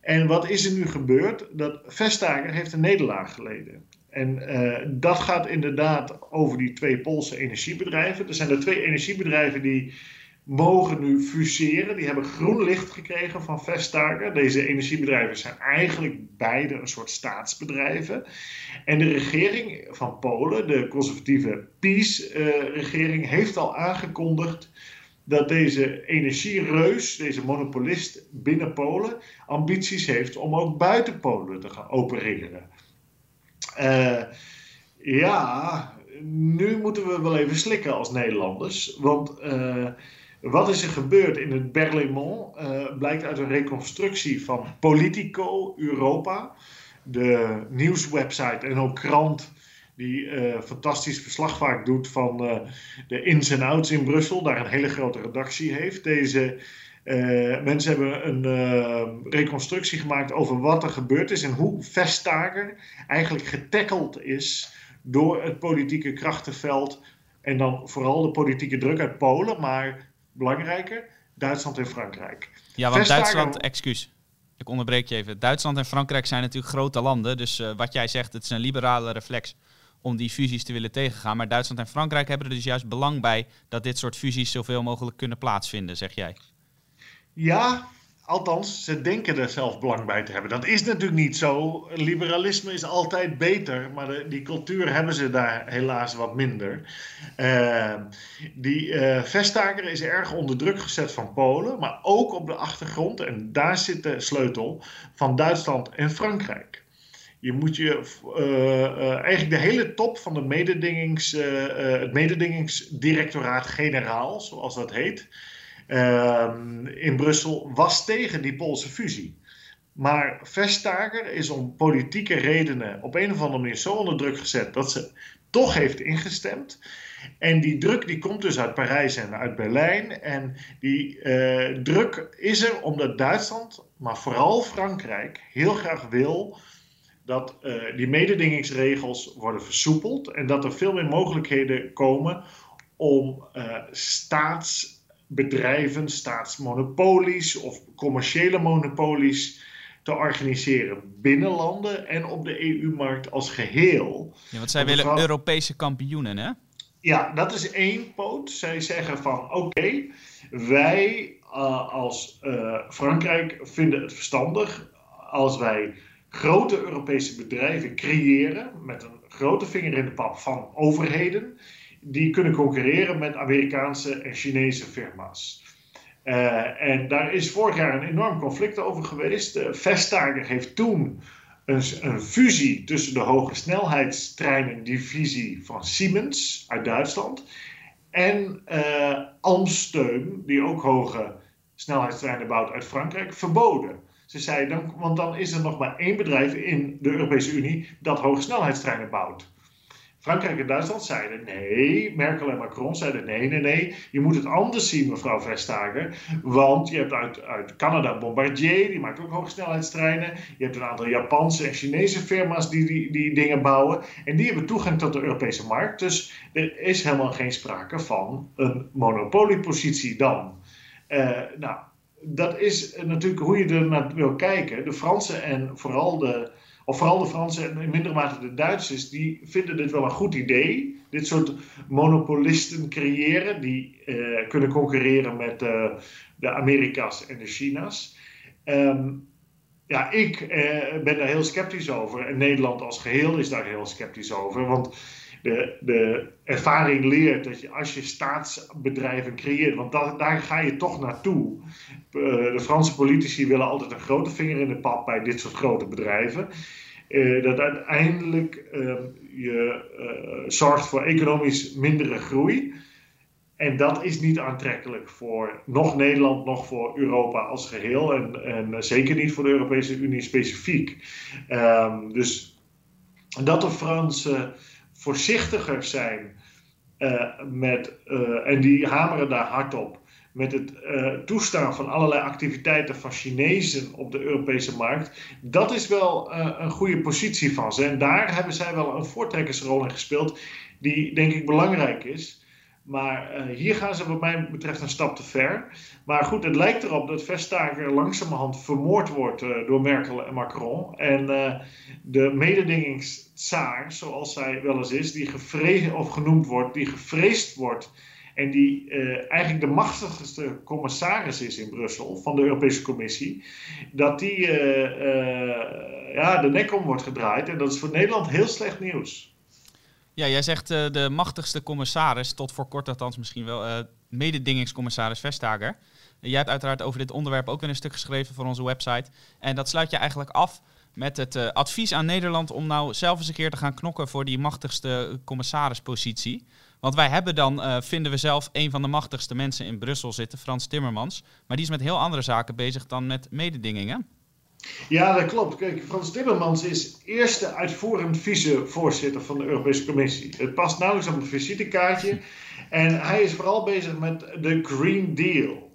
En wat is er nu gebeurd? Dat Vestager heeft een nederlaag geleden. En uh, dat gaat inderdaad over die twee Poolse energiebedrijven. Er zijn er twee energiebedrijven die mogen nu fuseren. Die hebben groen licht gekregen van Vestager. Deze energiebedrijven zijn eigenlijk beide een soort staatsbedrijven. En de regering van Polen, de conservatieve PiS-regering, heeft al aangekondigd dat deze energiereus, deze monopolist binnen Polen, ambities heeft om ook buiten Polen te gaan opereren. Uh, ja, nu moeten we wel even slikken als Nederlanders. Want uh, wat is er gebeurd in het Berlaymont uh, blijkt uit een reconstructie van Politico Europa, de nieuwswebsite en ook krant die uh, fantastisch verslag vaak doet van uh, de ins en outs in Brussel, daar een hele grote redactie heeft. Deze mensen hebben een reconstructie gemaakt over wat er gebeurd is en hoe Vestager eigenlijk getackeld is door het politieke krachtenveld en dan vooral de politieke druk uit Polen, maar belangrijker, Duitsland en Frankrijk. Ja, want Duitsland, excuus, ik onderbreek je even. Duitsland en Frankrijk zijn natuurlijk grote landen, dus uh, wat jij zegt, het is een liberale reflex om die fusies te willen tegengaan. Maar Duitsland en Frankrijk hebben er dus juist belang bij dat dit soort fusies zoveel mogelijk kunnen plaatsvinden, zeg jij. Ja, Althans, ze denken er zelf belang bij te hebben. Dat is natuurlijk niet zo. Liberalisme is altijd beter, maar die cultuur hebben ze daar helaas wat minder. Uh, die uh, Vestager is erg onder druk gezet van Polen, maar ook op de achtergrond, en daar zit de sleutel, van Duitsland en Frankrijk. Je moet je uh, eigenlijk de hele top van de mededingings, het mededingingsdirectoraat-generaal, zoals dat heet Ehm, in Brussel was tegen die Poolse fusie. Maar Vestager is om politieke redenen op een of andere manier zo onder druk gezet dat ze toch heeft ingestemd. En die druk die komt dus uit Parijs en uit Berlijn. En die uh, druk is er omdat Duitsland, maar vooral Frankrijk, heel graag wil dat uh, die mededingingsregels worden versoepeld en dat er veel meer mogelijkheden komen om uh, staatsbedrijven, staatsmonopolies of commerciële monopolies te organiseren binnen landen en op de EU-markt als geheel. Ja, want zij willen Europese kampioenen, hè? Ja, dat is één poot. Zij zeggen van oké, wij uh, als uh, Frankrijk vinden het verstandig als wij grote Europese bedrijven creëren met een grote vinger in de pap van overheden, die kunnen concurreren met Amerikaanse en Chinese firma's. Uh, en daar is vorig jaar een enorm conflict over geweest. Uh, Vestager heeft toen een, een, fusie tussen de hoge snelheidstreinendivisie van Siemens uit Duitsland en uh, Alstom, die ook hoge snelheidstreinen bouwt uit Frankrijk, verboden. Ze zei, dan, want dan is er nog maar één bedrijf in de Europese Unie dat hoge snelheidstreinen bouwt. Frankrijk en Duitsland zeiden nee, Merkel en Macron zeiden nee, nee, nee, je moet het anders zien, mevrouw Vestager. Want je hebt uit, uit Canada Bombardier, die maakt ook hogesnelheidstreinen. Je hebt een aantal Japanse en Chinese firma's die, die dingen bouwen. En die hebben toegang tot de Europese markt. Dus er is helemaal geen sprake van een monopoliepositie dan. Uh, nou, dat is natuurlijk hoe je er naar wil kijken. De Fransen en vooral de, of vooral de Fransen en in mindere mate de Duitsers, die vinden dit wel een goed idee. Dit soort monopolisten creëren die uh, kunnen concurreren met uh, de Amerika's en de China's. Um, ja, ik uh, ben daar heel sceptisch over. En Nederland als geheel is daar heel sceptisch over. Want de, de ervaring leert dat je als je staatsbedrijven creëert, want dat, daar ga je toch naartoe. Uh, de Franse politici willen altijd een grote vinger in de pap bij dit soort grote bedrijven. Uh, dat uiteindelijk uh, je eh, zorgt voor economisch mindere groei. En dat is niet aantrekkelijk voor nog Nederland, nog voor Europa als geheel. En, en zeker niet voor de Europese Unie specifiek. Um, dus dat de Fransen voorzichtiger zijn uh, met, uh, en die hameren daar hard op, met het uh, toestaan van allerlei activiteiten van Chinezen op de Europese markt, dat is wel een goede positie van ze. En daar hebben zij wel een voortrekkersrol in gespeeld, die denk ik belangrijk is. Maar uh, hier gaan ze wat mij betreft een stap te ver. Maar goed, het lijkt erop dat Vestager langzamerhand vermoord wordt uh, door Merkel en Macron. En uh, de mededingingstsaar, zoals zij wel eens is, die gevreesd of genoemd wordt, die gevreesd wordt. En die eigenlijk de machtigste commissaris is in Brussel van de Europese Commissie. Dat die ja, de nek om wordt gedraaid. En dat is voor Nederland heel slecht nieuws. Ja, jij zegt uh, de machtigste commissaris, tot voor kort althans misschien wel, uh, mededingingscommissaris Vestager. jij hebt uiteraard over dit onderwerp ook weer een stuk geschreven voor onze website. En dat sluit je eigenlijk af met het advies aan Nederland om nou zelf eens een keer te gaan knokken voor die machtigste commissarispositie. Want wij hebben dan, vinden we zelf, een van de machtigste mensen in Brussel zitten, Frans Timmermans. Maar die is met heel andere zaken bezig dan met mededingingen. Ja, dat klopt. Kijk, Frans Timmermans is eerste uitvoerend vicevoorzitter van de Europese Commissie. Het past nauwelijks op het visitekaartje. En hij is vooral bezig met de Green Deal.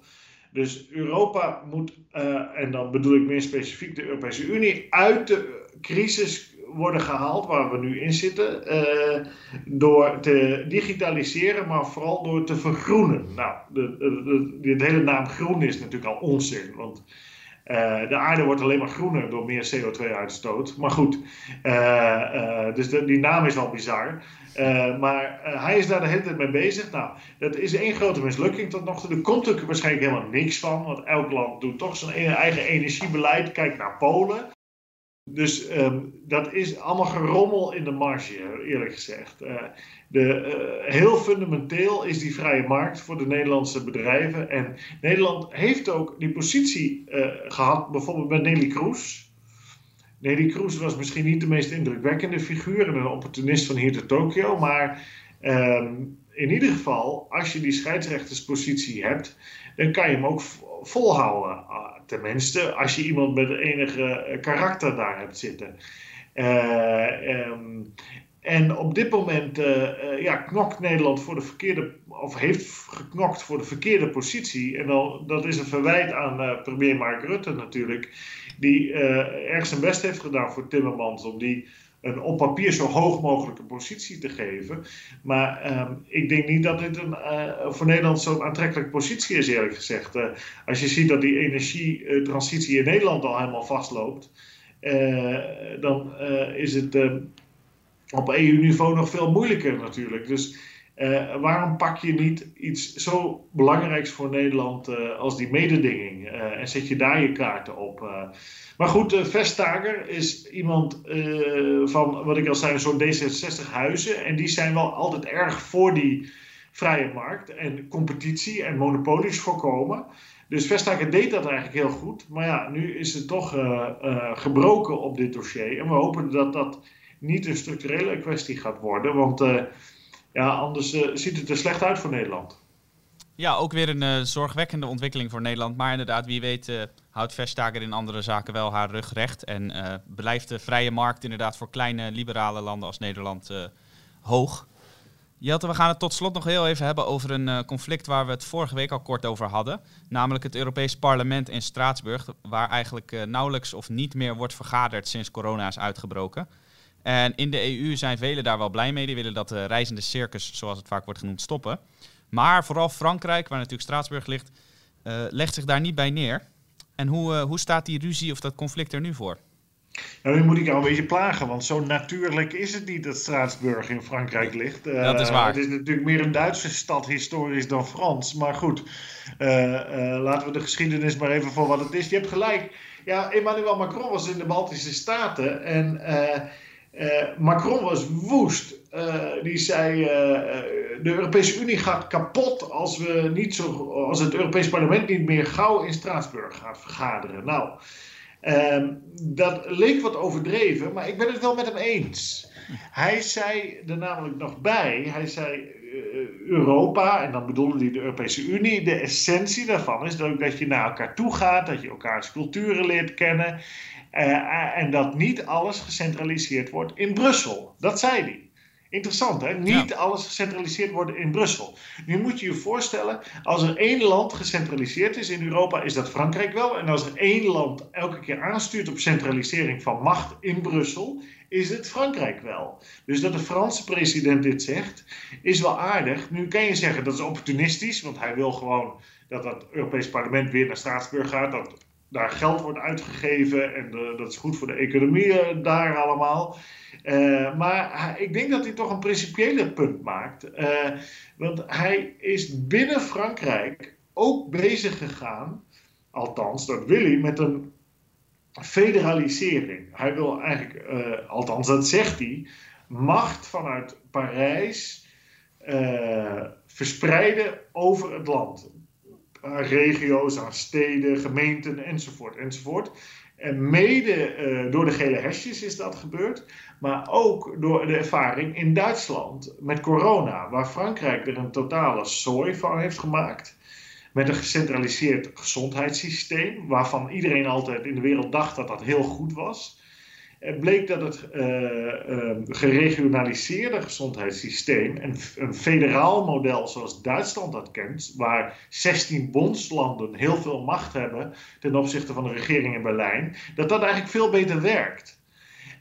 Dus Europa moet, uh, en dan bedoel ik meer specifiek de Europese Unie, uit de crisis worden gehaald waar we nu in zitten. Uh, door te digitaliseren, maar vooral door te vergroenen. Nou, de, de, de, de hele naam groen is natuurlijk al onzin. Want uh, de aarde wordt alleen maar groener door meer CO2-uitstoot. Maar goed, uh, uh, dus die naam is wel bizar. maar hij is daar de hele tijd mee bezig. Nou, dat is één grote mislukking tot nog toe. Er komt ook waarschijnlijk helemaal niks van, want elk land doet toch zijn eigen energiebeleid. Kijk naar Polen. Dus um, dat is allemaal gerommel in de marge, eerlijk gezegd. Uh, de, uh, heel fundamenteel is die vrije markt voor de Nederlandse bedrijven. En Nederland heeft ook die positie uh, gehad, bijvoorbeeld met Nelly Kroes. Nelly Kroes was misschien niet de meest indrukwekkende figuur en een opportunist van hier te Tokio. Maar um, in ieder geval, als je die scheidsrechterspositie hebt, dan kan je hem ook volhouden. Tenminste, als je iemand met enige karakter daar hebt zitten. Uh, um, En op dit moment ja, knokt Nederland voor de verkeerde, of heeft geknokt voor de verkeerde positie. En dan, dat is een verwijt aan premier Mark Rutte natuurlijk, die erg zijn best heeft gedaan voor Timmermans om die een op papier zo hoog mogelijke positie te geven. Maar ehm, ik denk niet dat dit een, uh, voor Nederland zo'n aantrekkelijke positie is, eerlijk gezegd. Uh, als je ziet dat die energietransitie in Nederland al helemaal vastloopt, uh, dan is het ehm, op EU-niveau nog veel moeilijker natuurlijk. Dus waarom pak je niet iets zo belangrijks voor Nederland als die mededinging en zet je daar je kaarten op? Maar goed, Vestager is iemand van, wat ik al zei, zo'n D66 huizen. En die zijn wel altijd erg voor die vrije markt en competitie en monopolies voorkomen. Dus Vestager deed dat eigenlijk heel goed. Maar ja, nu is het toch gebroken op dit dossier. En we hopen dat dat niet een structurele kwestie gaat worden. Want ja, anders ziet het er slecht uit voor Nederland. Ja, ook weer een uh, zorgwekkende ontwikkeling voor Nederland. Maar inderdaad, wie weet uh, houdt Vestager in andere zaken wel haar rug recht. En blijft de vrije markt inderdaad voor kleine liberale landen als Nederland hoog. Jelte, we gaan het tot slot nog heel even hebben over een conflict waar we het vorige week al kort over hadden. Namelijk het Europees Parlement in Straatsburg, waar eigenlijk nauwelijks of niet meer wordt vergaderd sinds corona is uitgebroken. En in de EU zijn velen daar wel blij mee. Die willen dat de reizende circus, zoals het vaak wordt genoemd, stoppen. Maar vooral Frankrijk, waar natuurlijk Straatsburg ligt, uh, legt zich daar niet bij neer. En hoe, uh, hoe staat die ruzie of dat conflict er nu voor? Nou, nu moet ik jou een beetje plagen, want zo natuurlijk is het niet dat Straatsburg in Frankrijk ligt. Uh, dat is waar. Het is natuurlijk meer een Duitse stad historisch dan Frans. Maar goed, laten we de geschiedenis maar even voor wat het is. Je hebt gelijk. Ja, Emmanuel Macron was in de Baltische Staten en Macron was woest. die zei de Europese Unie gaat kapot als, we niet zo, als het Europees Parlement niet meer gauw in Straatsburg gaat vergaderen. Nou, ehm, dat leek wat overdreven, maar ik ben het wel met hem eens. Hij zei er namelijk nog bij, hij zei Europa, en dan bedoelde hij de Europese Unie, de essentie daarvan is dat je naar elkaar toe gaat, dat je elkaars culturen leert kennen uh, en dat niet alles gecentraliseerd wordt in Brussel. Dat zei hij. Interessant, hè? Niet alles gecentraliseerd worden in Brussel. Nu moet je je voorstellen, als er één land gecentraliseerd is in Europa, is dat Frankrijk wel. En als er één land elke keer aanstuurt op centralisering van macht in Brussel, is het Frankrijk wel. Dus dat de Franse president dit zegt, is wel aardig. Nu kan je zeggen dat is opportunistisch, want hij wil gewoon dat het Europees Parlement weer naar Straatsburg gaat. Dat daar geld wordt uitgegeven en uh, dat is goed voor de economie uh, daar allemaal. Uh, maar ik denk dat hij toch een principiële punt maakt. want hij is binnen Frankrijk ook bezig gegaan, althans dat wil hij, met een federalisering. Hij wil eigenlijk, althans dat zegt hij, macht vanuit Parijs verspreiden over het land aan regio's, aan steden, gemeenten enzovoort enzovoort. En mede uh, door de gele hesjes is dat gebeurd, maar ook door de ervaring in Duitsland met corona, waar Frankrijk er een totale zooi van heeft gemaakt. Met een gecentraliseerd gezondheidssysteem, waarvan iedereen altijd in de wereld dacht dat dat heel goed was. Bleek dat het uh, geregionaliseerde gezondheidssysteem, een, een federaal model zoals Duitsland dat kent, waar 16 bondslanden heel veel macht hebben ten opzichte van de regering in Berlijn, dat dat eigenlijk veel beter werkt.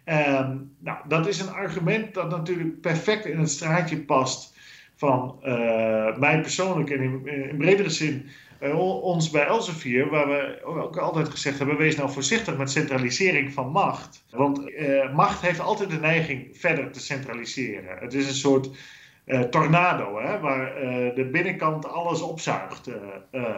Um, nou, dat is een argument dat natuurlijk perfect in het straatje past van uh, mij persoonlijk en in, bredere zin ons bij Elsevier, waar we ook altijd gezegd hebben: wees nou voorzichtig met centralisering van macht. Want uh, macht heeft altijd de neiging verder te centraliseren. Het is een soort uh, tornado, hè, waar de binnenkant alles opzuigt.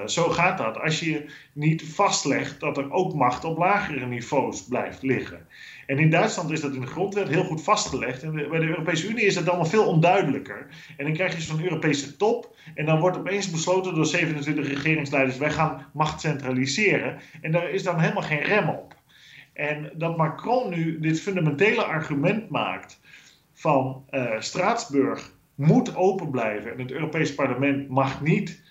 zo gaat dat. Als je niet vastlegt dat er ook macht op lagere niveaus blijft liggen. En in Duitsland is dat in de grondwet heel goed vastgelegd. En bij de Europese Unie is dat allemaal veel onduidelijker. En dan krijg je zo'n Europese top. En dan wordt opeens besloten door 27 regeringsleiders: wij gaan macht centraliseren. En daar is dan helemaal geen rem op. En dat Macron nu dit fundamentele argument maakt van uh, Straatsburg moet open blijven en het Europees Parlement mag niet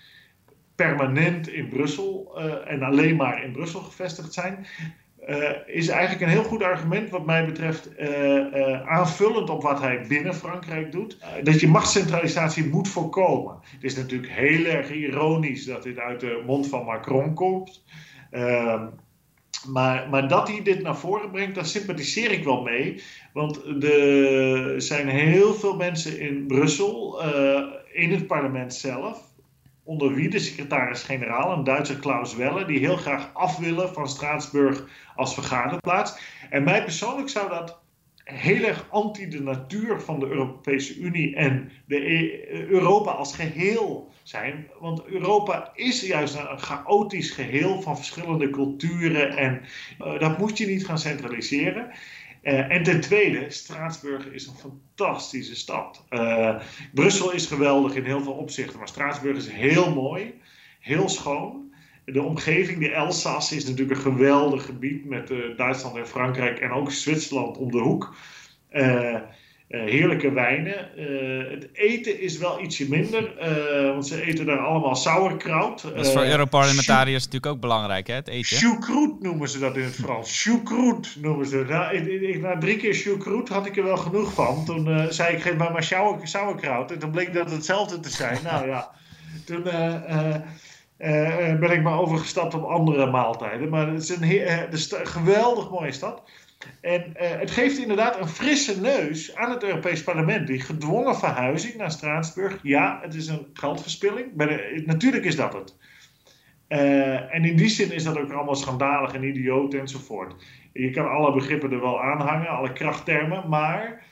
permanent in Brussel uh, en alleen maar in Brussel gevestigd zijn uh, is eigenlijk een heel goed argument, wat mij betreft, uh, aanvullend op wat hij binnen Frankrijk doet. dat je machtscentralisatie moet voorkomen. Het is natuurlijk heel erg ironisch dat dit uit de mond van Macron komt. Ehm, maar, maar dat hij dit naar voren brengt, daar sympathiseer ik wel mee. Want er zijn heel veel mensen in Brussel, in het parlement zelf, onder wie de secretaris-generaal, een Duitse Klaus Welle, die heel graag af willen van Straatsburg als vergaderplaats. En mij persoonlijk zou dat heel erg anti de natuur van de Europese Unie en de e- Europa als geheel zijn. Want Europa is juist een chaotisch geheel van verschillende culturen en uh, dat moet je niet gaan centraliseren. Uh, en ten tweede, Straatsburg is een fantastische stad. Uh, Brussel is geweldig in heel veel opzichten, maar Straatsburg is heel mooi, heel schoon. De omgeving, de Elsass, is natuurlijk een geweldig gebied met uh, Duitsland en Frankrijk en ook Zwitserland om de hoek. Uh, heerlijke wijnen. Uh, het eten is wel ietsje minder, uh, want ze eten daar allemaal sauerkraut. Dat is voor Europarlementariërs natuurlijk ook belangrijk, hè, het eten. Choucroute noemen ze dat in het Frans. Choucroute noemen ze dat. Nou, ik, ik, na drie keer choucroute had ik er wel genoeg van. Toen zei ik, geef maar maar sauerkraut. En toen bleek dat hetzelfde te zijn. nou ja, toen... ben ik maar overgestapt op andere maaltijden. Maar het is een, het is een geweldig mooie stad. En uh, het geeft inderdaad een frisse neus aan het Europees Parlement. Die gedwongen verhuizing naar Straatsburg. Ja, het is een geldverspilling. Maar natuurlijk is dat het. Uh, en in die zin is dat ook allemaal schandalig en idioot enzovoort. Je kan alle begrippen er wel aanhangen, alle krachttermen. Maar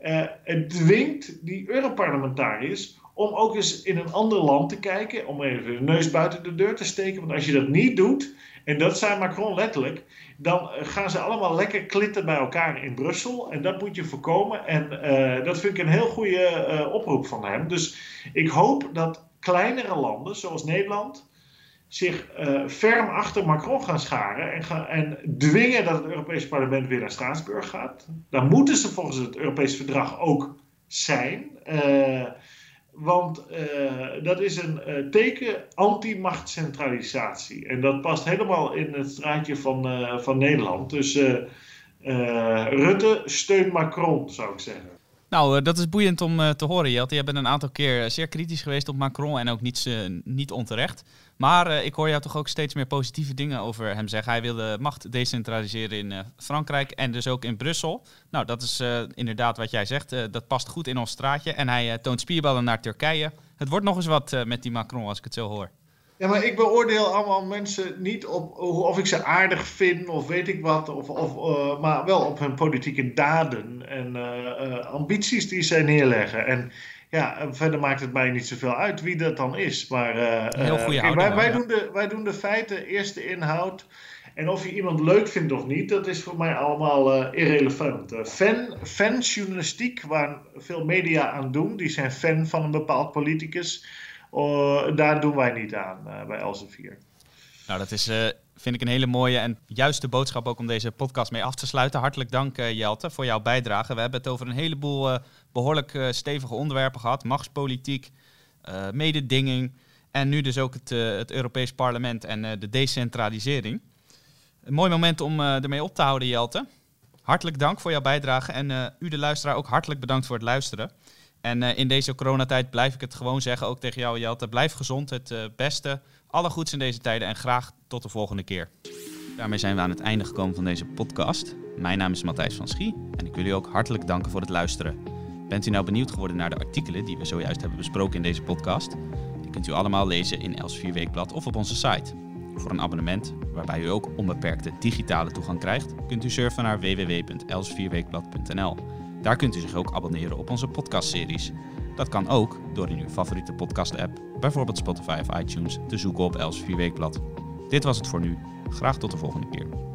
uh, het dwingt die Europarlementariërs om ook eens in een ander land te kijken. Om even de neus buiten de deur te steken. Want als je dat niet doet en dat zei Macron letterlijk, dan gaan ze allemaal lekker klitten bij elkaar in Brussel. En dat moet je voorkomen. En uh, dat vind ik een heel goede uh, oproep van hem. Dus ik hoop dat kleinere landen, zoals Nederland, zich uh, ferm achter Macron gaan scharen en, gaan, en dwingen dat het Europese parlement weer naar Straatsburg gaat. Dan moeten ze volgens het Europese verdrag ook zijn. Want uh, dat is een uh, teken anti-machtscentralisatie. En dat past helemaal in het straatje van, uh, van Nederland. Dus Rutte steunt Macron, zou ik zeggen. Nou, dat is boeiend om te horen, Jelte. Je bent een aantal keer zeer kritisch geweest op Macron en ook niet, niet onterecht. Maar uh, ik hoor jou toch ook steeds meer positieve dingen over hem zeggen. Hij wil de macht decentraliseren in uh, Frankrijk en dus ook in Brussel. Nou, dat is uh, inderdaad wat jij zegt. dat past goed in ons straatje. En hij toont spierballen naar Turkije. Het wordt nog eens wat met die Macron, als ik het zo hoor. Ja, maar ik beoordeel allemaal mensen niet op of ik ze aardig vind of weet ik wat, of, of, maar wel op hun politieke daden en ambities die zij neerleggen. En ja, verder maakt het mij niet zoveel uit wie dat dan is. Maar uh, Heel goede kijk, wij, wij, doen de, wij doen de feiten, eerst de inhoud. En of je iemand leuk vindt of niet, dat is voor mij allemaal uh, irrelevant. Uh, fan, fanjournalistiek, waar veel media aan doen, die zijn fan van een bepaald politicus. daar doen wij niet aan bij Elsevier. Nou, dat is vind ik een hele mooie en juiste boodschap ook om deze podcast mee af te sluiten. Hartelijk dank uh, Jelte voor jouw bijdrage. We hebben het over een heleboel uh, behoorlijk uh, stevige onderwerpen gehad. Machtspolitiek, mededinging en nu dus ook het, het Europees Parlement en de decentralisering. Een mooi moment om ermee op te houden Jelte. Hartelijk dank voor jouw bijdrage en u de luisteraar ook hartelijk bedankt voor het luisteren. En in deze coronatijd blijf ik het gewoon zeggen, ook tegen jou Jelte. Blijf gezond, het beste alle goeds in deze tijden en graag tot de volgende keer. Daarmee zijn we aan het einde gekomen van deze podcast. Mijn naam is Matthijs van Schie en ik wil u ook hartelijk danken voor het luisteren. Bent u nou benieuwd geworden naar de artikelen die we zojuist hebben besproken in deze podcast? Die kunt u allemaal lezen in Els 4 Weekblad of op onze site. Voor een abonnement, waarbij u ook onbeperkte digitale toegang krijgt, kunt u surfen naar www.els4weekblad.nl. Daar kunt u zich ook abonneren op onze podcastseries. Dat kan ook door in uw favoriete podcast-app, bijvoorbeeld Spotify of iTunes, te zoeken op Els 4 Weekblad. Dit was het voor nu. Graag tot de volgende keer.